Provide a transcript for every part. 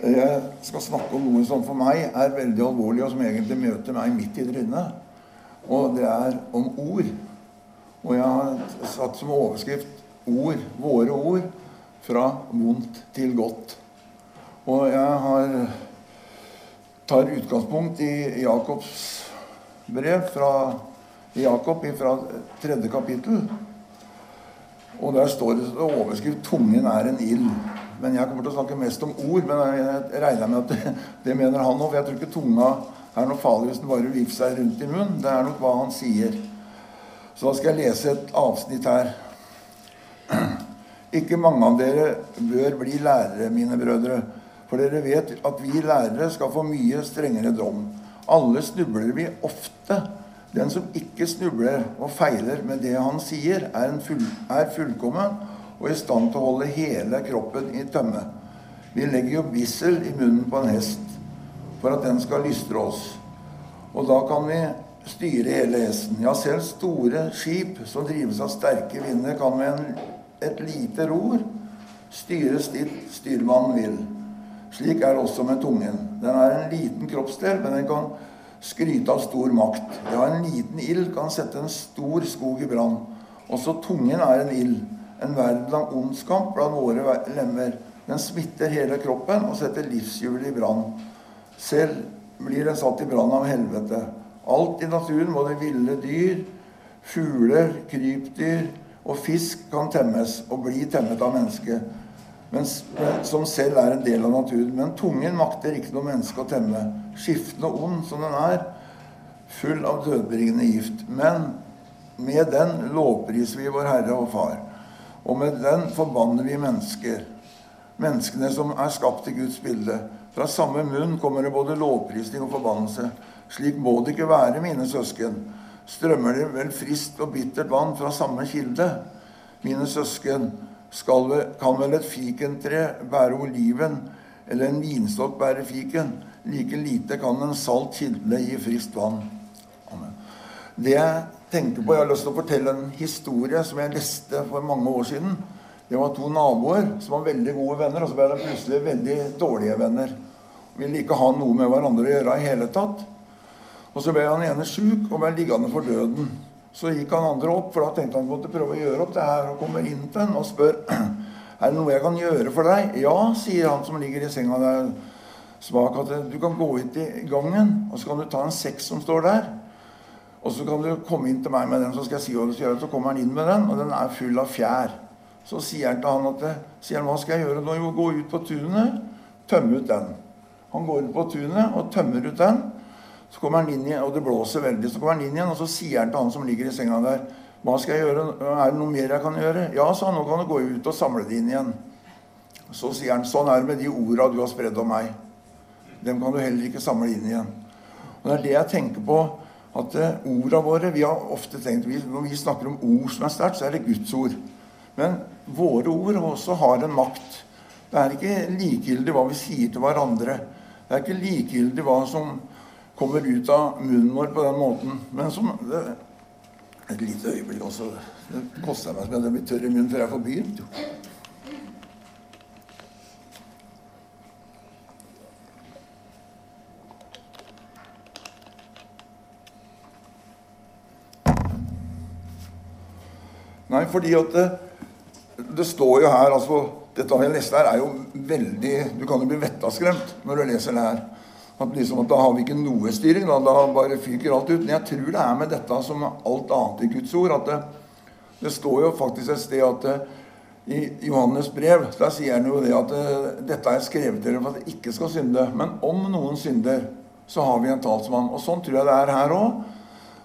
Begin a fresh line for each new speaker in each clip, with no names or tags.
Jeg skal snakke om noe som for meg er veldig alvorlig, og som egentlig møter meg midt i trynet. Og det er om ord. Og jeg har satt som overskrift 'Ord, våre ord, fra vondt til godt'. Og jeg har, tar utgangspunkt i Jakobs brev fra Jakob fra tredje kapittel. Og der står det overskrift 'Tungen er en ild'. Men jeg kommer til å snakke mest om ord. Men jeg regner med at det, det mener han òg. For jeg tror ikke tunga er noe farlig hvis den bare vifter seg rundt i munnen. Det er nok hva han sier. Så da skal jeg lese et avsnitt her. Ikke mange av dere bør bli lærere, mine brødre, for dere vet at vi lærere skal få mye strengere dom. Alle snubler vi ofte. Den som ikke snubler og feiler med det han sier, er, full, er fullkommen og i stand til å holde hele kroppen i tømme. Vi legger jo bissel i munnen på en hest for at den skal lystre oss. Og da kan vi styre hele hesten. Ja, selv store skip som drives av sterke vinder, kan med en, et lite ror styres dit styrmannen vil. Slik er det også med tungen. Den er en liten kroppsdel, men den kan skryte av stor makt. Ja, en liten ild kan sette en stor skog i brann. Også tungen er en ild en verden av ondskap blant våre lemmer. Den smitter hele kroppen og setter livshjulet i brann. Selv blir den satt i brann av helvete. Alt i naturen, både ville dyr, fugler, krypdyr og fisk, kan temmes og bli temmet av mennesket, som selv er en del av naturen. Men tungen makter ikke noe menneske å temme. Skiftende ond som den er, full av dødbringende gift. Men med den lovpriser vi vår Herre og Far. Og med den forbanner vi mennesker. Menneskene som er skapt i Guds bilde. Fra samme munn kommer det både lovprisning og forbannelse. Slik må det ikke være, mine søsken. Strømmer det vel friskt og bittert vann fra samme kilde? Mine søsken, vi, kan vel et fikentre bære oliven, eller en vinstokk bære fiken? Like lite kan en salt kilde gi friskt vann. Amen. Det tenker på. Jeg har lyst til å fortelle en historie som jeg leste for mange år siden. Det var to naboer som var veldig gode venner, og så ble de plutselig veldig dårlige venner. Ville ikke ha noe med hverandre å gjøre i hele tatt. Og så ble han ene sjuk og ble liggende for døden. Så gikk han andre opp, for da tenkte han måtte prøve å gjøre opp det her, og kommer inn til henne og spør er det noe jeg kan gjøre for deg. Ja, sier han som ligger i senga der svak, at du kan gå ut i gangen, og så kan du ta en sekk som står der. Og så kan du komme inn til meg med den, så skal jeg si hva du skal gjøre. Så kommer han inn med den, og den er full av fjær. Så sier han til han at sier han, hva skal jeg gjøre nå? Jo, gå ut på tunet, tømme ut den. Han går ut på tunet og tømmer ut den. Så kommer han inn igjen, og det blåser veldig. Så kommer han inn igjen, og så sier han til han som ligger i senga der, hva skal jeg gjøre? Er det noe mer jeg kan gjøre? Ja, sa han, nå kan du gå ut og samle det inn igjen. Så sier han, sånn er det med de orda du har spredd om meg. Dem kan du heller ikke samle inn igjen. Og det er det jeg tenker på at uh, orda våre Vi har ofte tenkt Når vi snakker om ord som er sterkt, så er det Guds ord. Men våre ord også har en makt. Det er ikke likegyldig hva vi sier til hverandre. Det er ikke likegyldig hva som kommer ut av munnen vår på den måten. Men som det, Et lite øyeblikk også. Det koster meg som jeg blir tørr i munnen før jeg får begynt. Nei, fordi at det, det står jo her altså, Dette jeg leste her, er jo veldig Du kan jo bli vettaskremt når du leser det her. At liksom at Da har vi ikke noe styring. Da, da bare fyker alt ut. Men jeg tror det er med dette som alt annet i Guds ord. at det, det står jo faktisk et sted at i Johannes brev der sier han jo det at dette er skrevet dere for at dere ikke skal synde. Men om noen synder, så har vi en talsmann. Og sånn tror jeg det er her òg.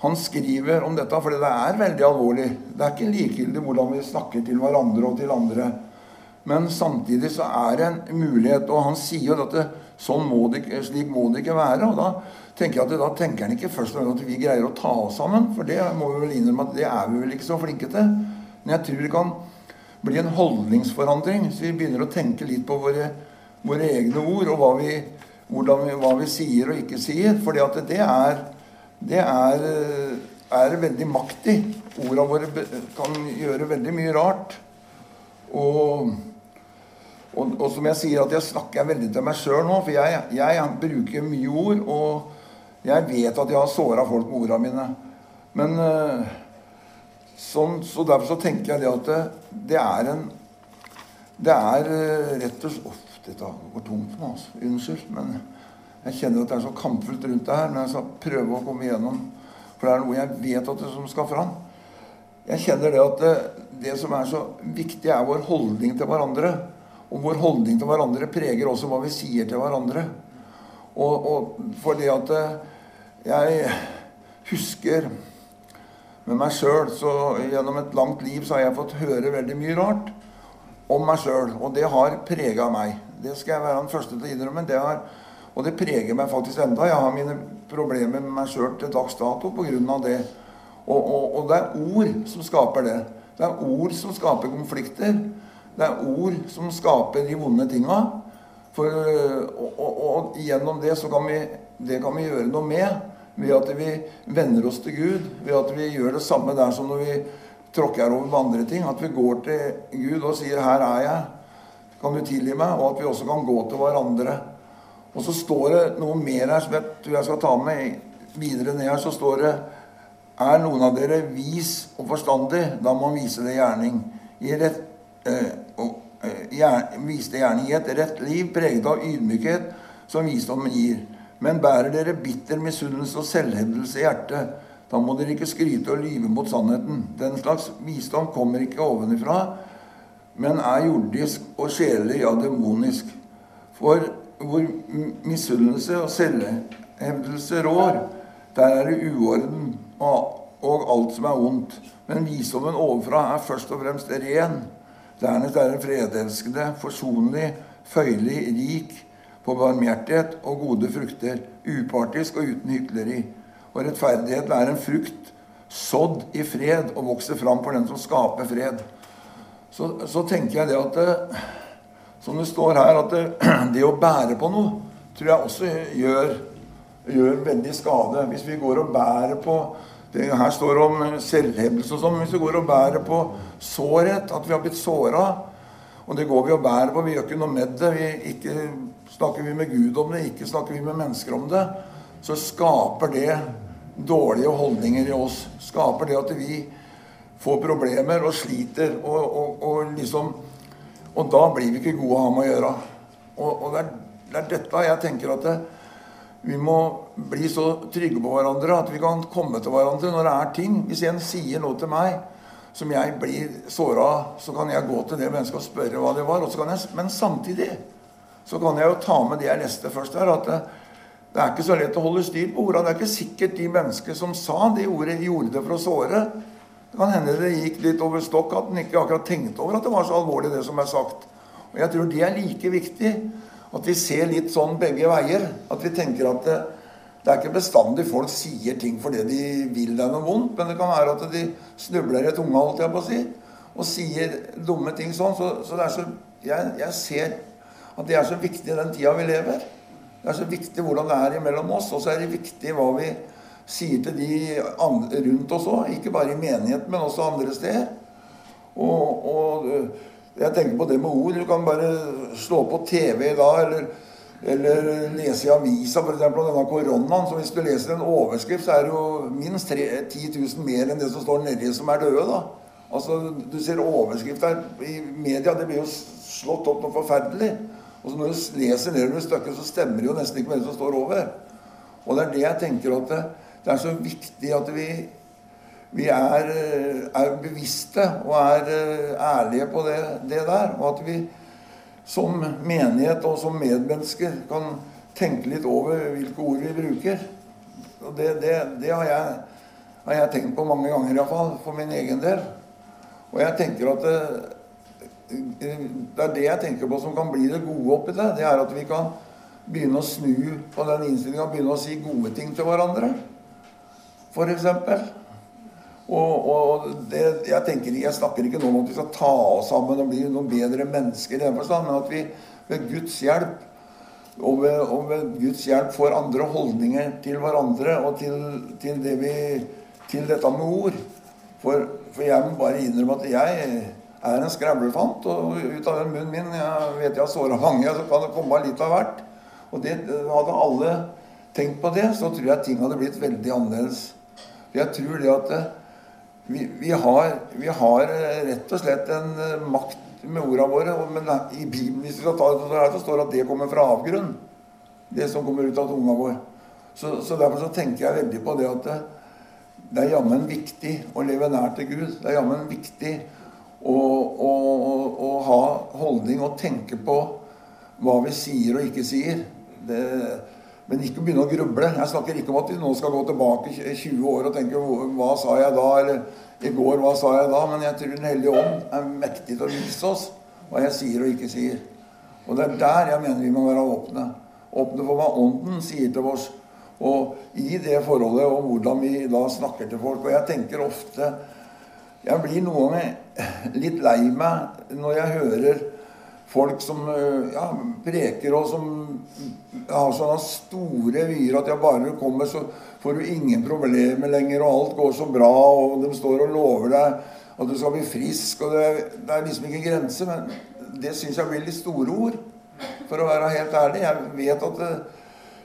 Han skriver om dette fordi det er veldig alvorlig. Det er ikke likegyldig hvordan vi snakker til hverandre og til andre. Men samtidig så er det en mulighet, og han sier jo at det, sånn må det, slik må det ikke være. Og da tenker jeg at da tenker han ikke først og fremst at vi greier å ta oss sammen, for det må vi vel innrømme at det er vi vel ikke så flinke til. Men jeg tror det kan bli en holdningsforandring så vi begynner å tenke litt på våre, våre egne ord og hva vi, vi, hva vi sier og ikke sier. For det er det er, er veldig maktig. Orda våre kan gjøre veldig mye rart. Og og, og, som jeg sier, at jeg snakker veldig til meg sjøl nå, for jeg, jeg, bruker mye ord. Og jeg vet at jeg har såra folk med ordene mine. Men uh, sånn, Så derfor så tenker jeg det at det, det er en Det er rett og slett Uff, dette går tungt nå, altså. Unnskyld. Men jeg kjenner at det er så kampfullt rundt det her. Men jeg skal prøve å komme igjennom. For det er noe jeg vet at det som skal fram. Jeg kjenner det at det, det som er så viktig, er vår holdning til hverandre. Og vår holdning til hverandre preger også hva vi sier til hverandre. Og, og fordi at eh, jeg husker med meg sjøl så Gjennom et langt liv så har jeg fått høre veldig mye rart om meg sjøl. Og det har prega meg. Det skal jeg være den første til å innrømme. Det har, og det preger meg faktisk enda. Jeg har mine problemer med meg sjøl til dags dato pga. det. Og, og, og det er ord som skaper det. Det er ord som skaper konflikter. Det er ord som skaper de vonde tinga. For, og, og, og, gjennom det så kan vi, det kan vi gjøre noe med ved at vi venner oss til Gud. Ved at vi gjør det samme der som når vi tråkker over med andre ting. At vi går til Gud og sier 'Her er jeg. Kan du tilgi meg?' Og at vi også kan gå til hverandre. Og så står det noe mer her som jeg tror jeg skal ta med videre ned her. Så står det Er noen av dere vis og forstandig, da må man vise det gjerning. I rett Eh, og eh, viste gjerning i et rett liv preget av ydmykhet, som visdommen gir. Men bærer dere bitter misunnelse og selvhevdelse i hjertet, da må dere ikke skryte og lyve mot sannheten. Den slags visdom kommer ikke ovenifra, men er jordisk og sjelelig, ja, demonisk. For hvor misunnelse og selvhevdelse rår, der er det uorden og, og alt som er ondt. Men visdommen ovenfra er først og fremst ren Dernest er den fredelskende, forsonlig, føyelig, rik på barmhjertighet og gode frukter, upartisk og uten hykleri. Og rettferdigheten er en frukt sådd i fred og vokser fram for den som skaper fred. Så, så tenker jeg det at det, Som det står her, at det, det, å bære på noe tror jeg også gjør, gjør veldig skade. Hvis vi går og bærer på det her står om selvhevdelse og sånn. Hvis vi går og bærer på sårhet, at vi har blitt såra, og det går vi og bærer på, vi gjør ikke noe med det, vi ikke snakker vi med Gud om det, ikke snakker vi med mennesker om det, så skaper det dårlige holdninger i oss. Skaper det at vi får problemer og sliter, og, og, og liksom Og da blir vi ikke gode å ha med å gjøre. Og, og det, er, det, er, dette jeg tenker at det, vi må bli så trygge på hverandre at vi kan komme til hverandre når det er ting. Hvis en sier noe til meg som jeg blir såra av, så kan jeg gå til det mennesket og spørre hva det var. Jeg, men samtidig så kan jeg jo ta med det jeg leste først her, at det, det er ikke så lett å holde styr på ordene. Det er ikke sikkert de mennesker som sa de ordet, gjorde det for å såre. Det kan hende det gikk litt over stokk, at en ikke akkurat tenkte over at det var så alvorlig, det som er sagt. Og jeg tror det er like viktig at vi ser litt sånn begge veier. At vi tenker at det, det er ikke bestandig folk sier ting fordi de vil deg noe vondt, men det kan være at de snubler i tunga, holdt jeg på å si, og sier dumme ting sånn. Så, så, så jeg, jeg, ser at det er så viktig i den tida vi lever. Det er så viktig hvordan det er imellom oss, og så er det viktig hva vi sier til de rundt oss òg. Ikke bare i menigheten, men også andre steder. Og, og jeg tenker på det med ord. Du kan bare slå på TV da, eller, eller lese i avisa f.eks. om denne koronaen. Så hvis du leser en overskrift, så er det jo minst 3, 10 000 mer enn det som står nedi, som er døde. da. Altså, Du ser overskrift her i media. Det blir jo slått opp noe forferdelig. Og så når du leser nedover stykket, så stemmer det jo nesten ikke med det som står over. Og det er det jeg tenker at det, er så viktig at vi vi er, eh, er, bevisste og er eh, ærlige på det, det, der. Og at vi som menighet og som medmennesker kan tenke litt over hvilke ord vi bruker. Og det, det, det har, jeg, har, jeg, tenkt på mange ganger, iallfall, for min egen del. Og jeg tenker at eh, det er det jeg tenker på som kan bli det gode oppi det. Det er at vi kan begynne å snu på den innstillinga og begynne å si gode ting til hverandre. Eksempel. Og, og det, jeg, tenker, jeg snakker ikke nå om at vi skal ta oss sammen og bli noen bedre mennesker, i den forstand, men at vi ved Guds hjelp og ved, og ved, Guds hjelp får andre holdninger til hverandre og til, til, det vi, til dette med ord. For, for, jeg må bare innrømme at jeg er en skravlefant, Og ut av den munnen min Jeg vet jeg har såra mange, så kan det komme litt av hvert. Og det, hadde alle tenkt på det, så tror jeg ting hadde blitt veldig annerledes. Jeg tror det at vi, vi, har, vi har rett og slett en makt med ordene våre. Men i Bibelen hvis vi skal ta det her, så står det at det kommer fra avgrunn. Det som kommer ut av tunga vår. Så, så derfor så tenker jeg veldig på det at det, det er jammen viktig å leve nær til Gud. Det er jammen viktig å, å, å, å, ha holdning og tenke på hva vi sier og ikke sier. Det, men ikke begynne å gruble. Jeg snakker ikke om at vi nå skal gå tilbake 20 år og tenke hva sa jeg da? Eller i går, hva sa jeg da? Men jeg tror Den hellige ånd er mektig til å vise oss hva jeg sier og ikke sier. Og det er der jeg mener vi må være åpne. Åpne for hva Ånden sier til oss. Og i det forholdet og hvordan vi da snakker til folk. Og jeg tenker ofte Jeg blir noen ganger litt lei meg når jeg hører folk som ja, preker og som har sånne store vyer at jeg bare du kommer, så får du ingen problemer lenger, og alt går så bra, og de står og lover deg at du skal bli frisk, og det, det er liksom ikke grenser. Men det syns jeg blir litt store ord, for å være helt ærlig. Jeg vet at det,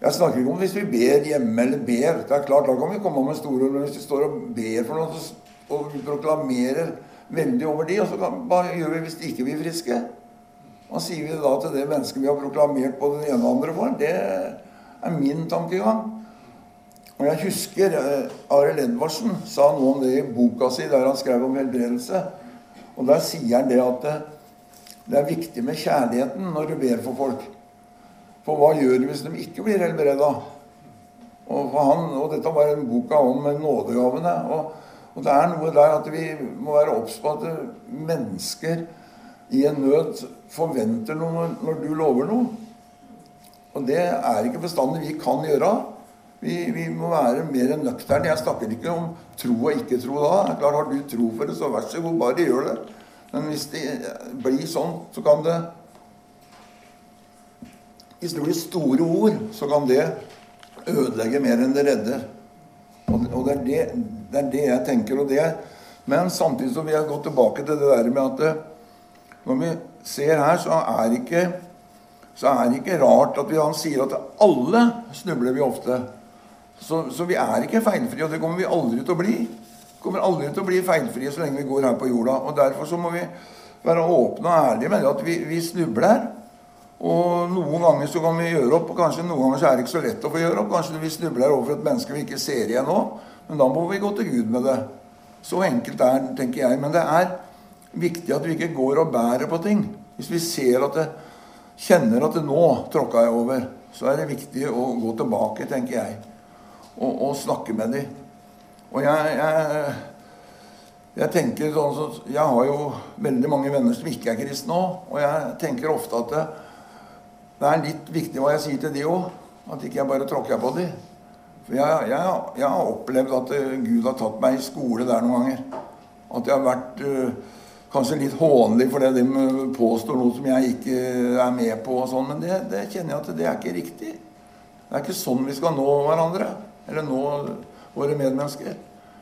jeg snakker ikke om hvis vi ber hjemme eller ber. Det er klart, Da kan vi komme med store ord. Men hvis vi står og ber for noe og proklamerer veldig over de, og så kan, hva gjør vi hvis de ikke blir friske? Hva sier vi da til det mennesket vi har proklamert på den ene og andre for? Det er min tankegang. Og jeg husker eh, Arild Edvardsen sa noe om det i boka si der han skrev om helbredelse. Og der sier han det at det, det er viktig med kjærligheten når du ber for folk. For hva gjør de hvis de ikke blir helbreda? Og, han, og dette var en boka om nådegavene. Og, og, det er noe der at vi må være obs på at mennesker i en nød forventer noe når du lover noe. Og det er ikke bestandig vi kan gjøre. Vi, vi må være mer nøkterne. Jeg snakker ikke om tro og ikke tro da. Klart, Har du tro for det, så vær så god, bare gjør det. Men hvis det blir sånn, så kan det hvis det blir store ord, så kan det ødelegge mer enn det redder. Og det er det, det er det, jeg tenker. og det Men samtidig så vil jeg gå tilbake til det der med at når vi ser her, så er det ikke, ikke rart at vi, han sier at alle snubler vi ofte. Så, så, vi er ikke feilfrie, og det kommer vi aldri til å bli. Vi kommer aldri til å bli feilfrie så lenge vi går her på jorda. og Derfor så må vi være åpne og ærlige med at vi, vi snubler. Og noen ganger så kan vi gjøre opp, og kanskje noen ganger så er det ikke så lett å få gjøre opp. Kanskje vi snubler over et menneske vi ikke ser igjen nå. Men da må vi gå til Gud med det. Så enkelt er det, tenker jeg. Men det er viktig at vi ikke går og bærer på ting. Hvis vi ser at det, kjenner at det nå tråkka jeg over, så er det viktig å gå tilbake, tenker jeg, og, og snakke med dem. Og jeg, jeg, jeg tenker sånn så, Jeg har jo veldig mange venner som ikke er kristne òg, og jeg tenker ofte at det, det er litt viktig hva jeg sier til de òg. At ikke jeg bare tråkker på de. For jeg, jeg, har opplevd at uh, Gud har tatt meg i skole der noen ganger. At jeg har vært uh, kanskje litt hånlig fordi de eh, påstår noe som jeg ikke er med på. og sånn, Men det, det, kjenner jeg at det er ikke riktig. Det er ikke sånn vi skal nå hverandre. Eller nå våre medmennesker.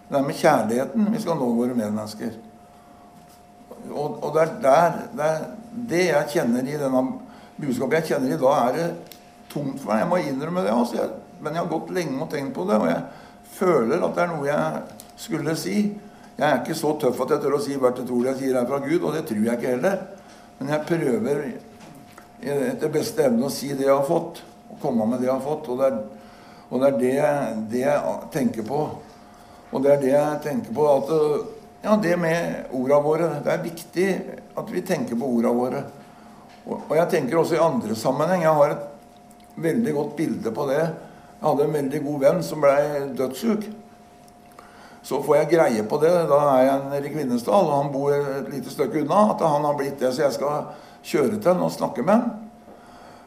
Det er med kjærligheten vi skal nå våre medmennesker. Og, og det er der, det, er det jeg kjenner i denne budskapet jeg kjenner i dag, er det tungt for meg. Jeg må innrømme det. Altså. Men jeg har gått lenge og tenkt på det, og jeg føler at det er noe jeg skulle si. Jeg er ikke så tøff at jeg tør å si hvert et ord jeg sier er fra Gud, og det tror jeg ikke heller. Men jeg prøver etter beste evne å si det jeg har fått, og komme med det jeg har fått. Og det er, og det, er det, det, jeg tenker på. Og det er det jeg tenker på at Ja, det med orda våre. Det er viktig at vi tenker på orda våre. Og jeg tenker også i andre sammenheng. Jeg har et veldig godt bilde på det. Jeg hadde en veldig god venn som ble dødssyk. Så får jeg greie på det. Da er jeg nede i Kvinesdal, og han bor et lite stykke unna. At han har blitt det, så jeg skal kjøre til han og snakke med han.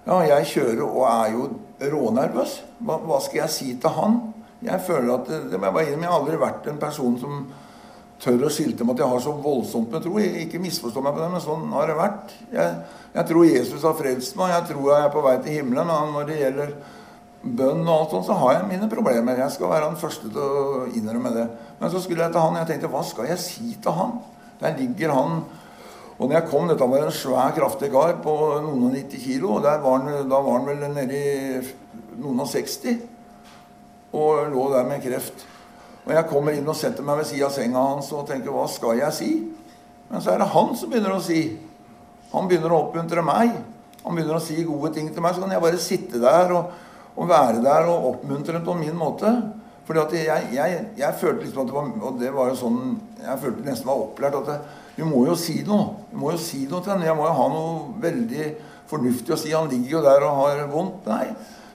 Ja, jeg kjører og er jo rånervøs. Hva, hva skal jeg si til han? Jeg føler at det jeg Jeg har aldri vært en person som tør å skilte med at jeg har så voldsomt med tro. Ikke misforstå meg på det, men sånn har det vært. Jeg, jeg tror Jesus har frelst meg, jeg tror jeg er på vei til himmelen. Når det gjelder bønn og alt sånt, så har jeg mine problemer. Jeg skal være den første til å innrømme det. Men så skulle jeg til han, og jeg tenkte hva skal jeg si til han? Der ligger han Og når jeg kom, dette var en svær, kraftig kar på noen og 90 kilo. og var han, Da var han vel nedi noen og 60 og lå der med kreft. Og jeg kommer inn og setter meg ved siden av senga hans og tenker hva skal jeg si? Men så er det han som begynner å si. Han begynner å oppmuntre meg. Han begynner å si gode ting til meg. Så kan jeg bare sitte der og, og være der og oppmuntre på min måte. Fordi at jeg, jeg, jeg, følte liksom at det var Og det var jo sånn Jeg følte nesten var opplært at det, vi må jo si noe. Vi må jo si noe til henne. Jeg må jo ha noe veldig fornuftig å si. Han ligger jo der og har vondt. Nei.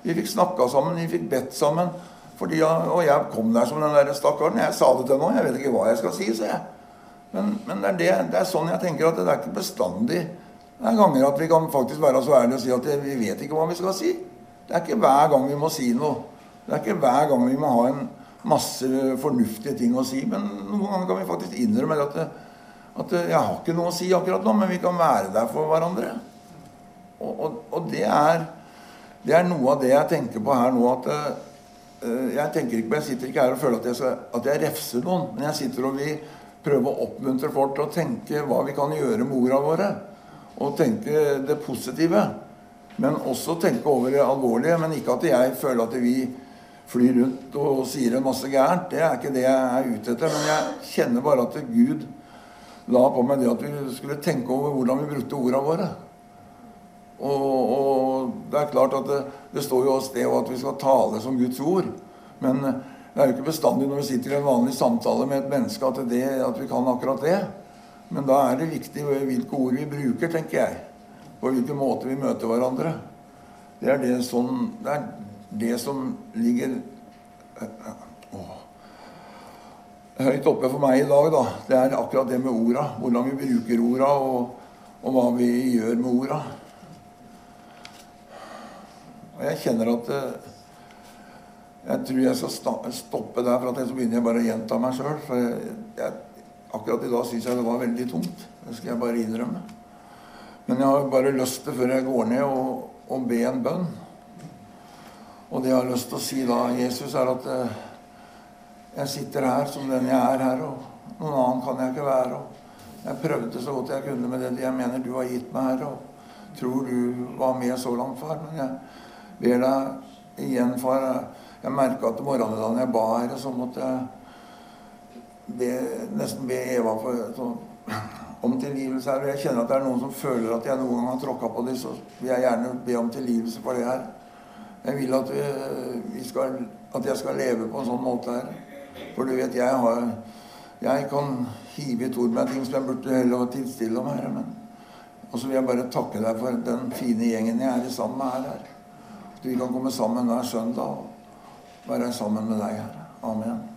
Vi fikk snakka sammen, vi fikk bedt sammen. Fordi, og jeg kom der som den der stakkaren. Jeg sa det til henne, jeg vet ikke hva jeg skal si, sa jeg. Men, men det, er det, det, er sånn jeg tenker at det er ikke bestandig. Det er ganger at vi kan faktisk være så ærlige og si at vi vet ikke hva vi skal si. Det er ikke hver gang vi må si noe. Det er ikke hver gang vi må ha en masse fornuftige ting å si. Men noen ganger kan vi faktisk innrømme at, at jeg har ikke noe å si akkurat nå, men vi kan være der for hverandre. Og, og, og det, er, det, er, noe av det jeg tenker på her nå. at uh, Jeg tenker ikke jeg sitter ikke her og føler at jeg, skal, at jeg refser noen, men jeg sitter og vil prøve å oppmuntre folk til å tenke hva vi kan gjøre med ordene våre. Og tenke det positive. Men også tenke over det alvorlige. Men ikke at jeg føler at vi flyr rundt og sier en masse gærent. Det er ikke det jeg er ute etter. Men jeg kjenner bare at Gud la på meg det at vi skulle tenke over hvordan vi brukte ordene våre. Og, og, det er klart at det, det står jo et sted at vi skal tale som Guds ord. Men det er jo ikke bestandig når vi sitter i en vanlig samtale med et menneske at, det, at vi kan akkurat det. Men da er det viktig hvilke ord vi bruker, tenker jeg. På hvilken måte vi møter hverandre. Det er det, sånn, det, er det som ligger å, høyt oppe for meg i dag. da. Det er akkurat det med orda. Hvordan vi bruker orda, og, og hva vi gjør med orda. Og jeg kjenner at eh, jeg tror jeg skal stoppe der, for at så begynner jeg bare å gjenta meg sjøl. For jeg, jeg, akkurat i dag syns jeg det var veldig tungt. Det skal jeg bare innrømme. Men jeg har bare lyst til, før jeg går ned, å, å be en bønn. Og det jeg har lyst til å si da, Jesus, er at eh, jeg sitter her som den jeg er her, og noen annen kan jeg ikke være. Og jeg prøvde så godt jeg kunne med det jeg mener du har gitt meg her, og tror du var med så langt, far. Men jeg ber deg igjen, far. Jeg merka at morgenen da jeg ba her, så måtte jeg be, nesten be Eva for, så, om tilgivelse her. Og Jeg kjenner at det er noen som føler at jeg noen gang har tråkka på dem, så vil jeg gjerne be om tilgivelse for det her. Jeg vil at, vi, vi skal, at jeg skal leve på en sånn måte her. For du vet, jeg har Jeg kan hive i tord med ting som jeg burde heller ha tilstille om her. Men og så vil jeg bare takke deg for den fine gjengen jeg er sammen med her. her. At vi kan komme sammen hver søndag og være sammen med deg, her. Amen.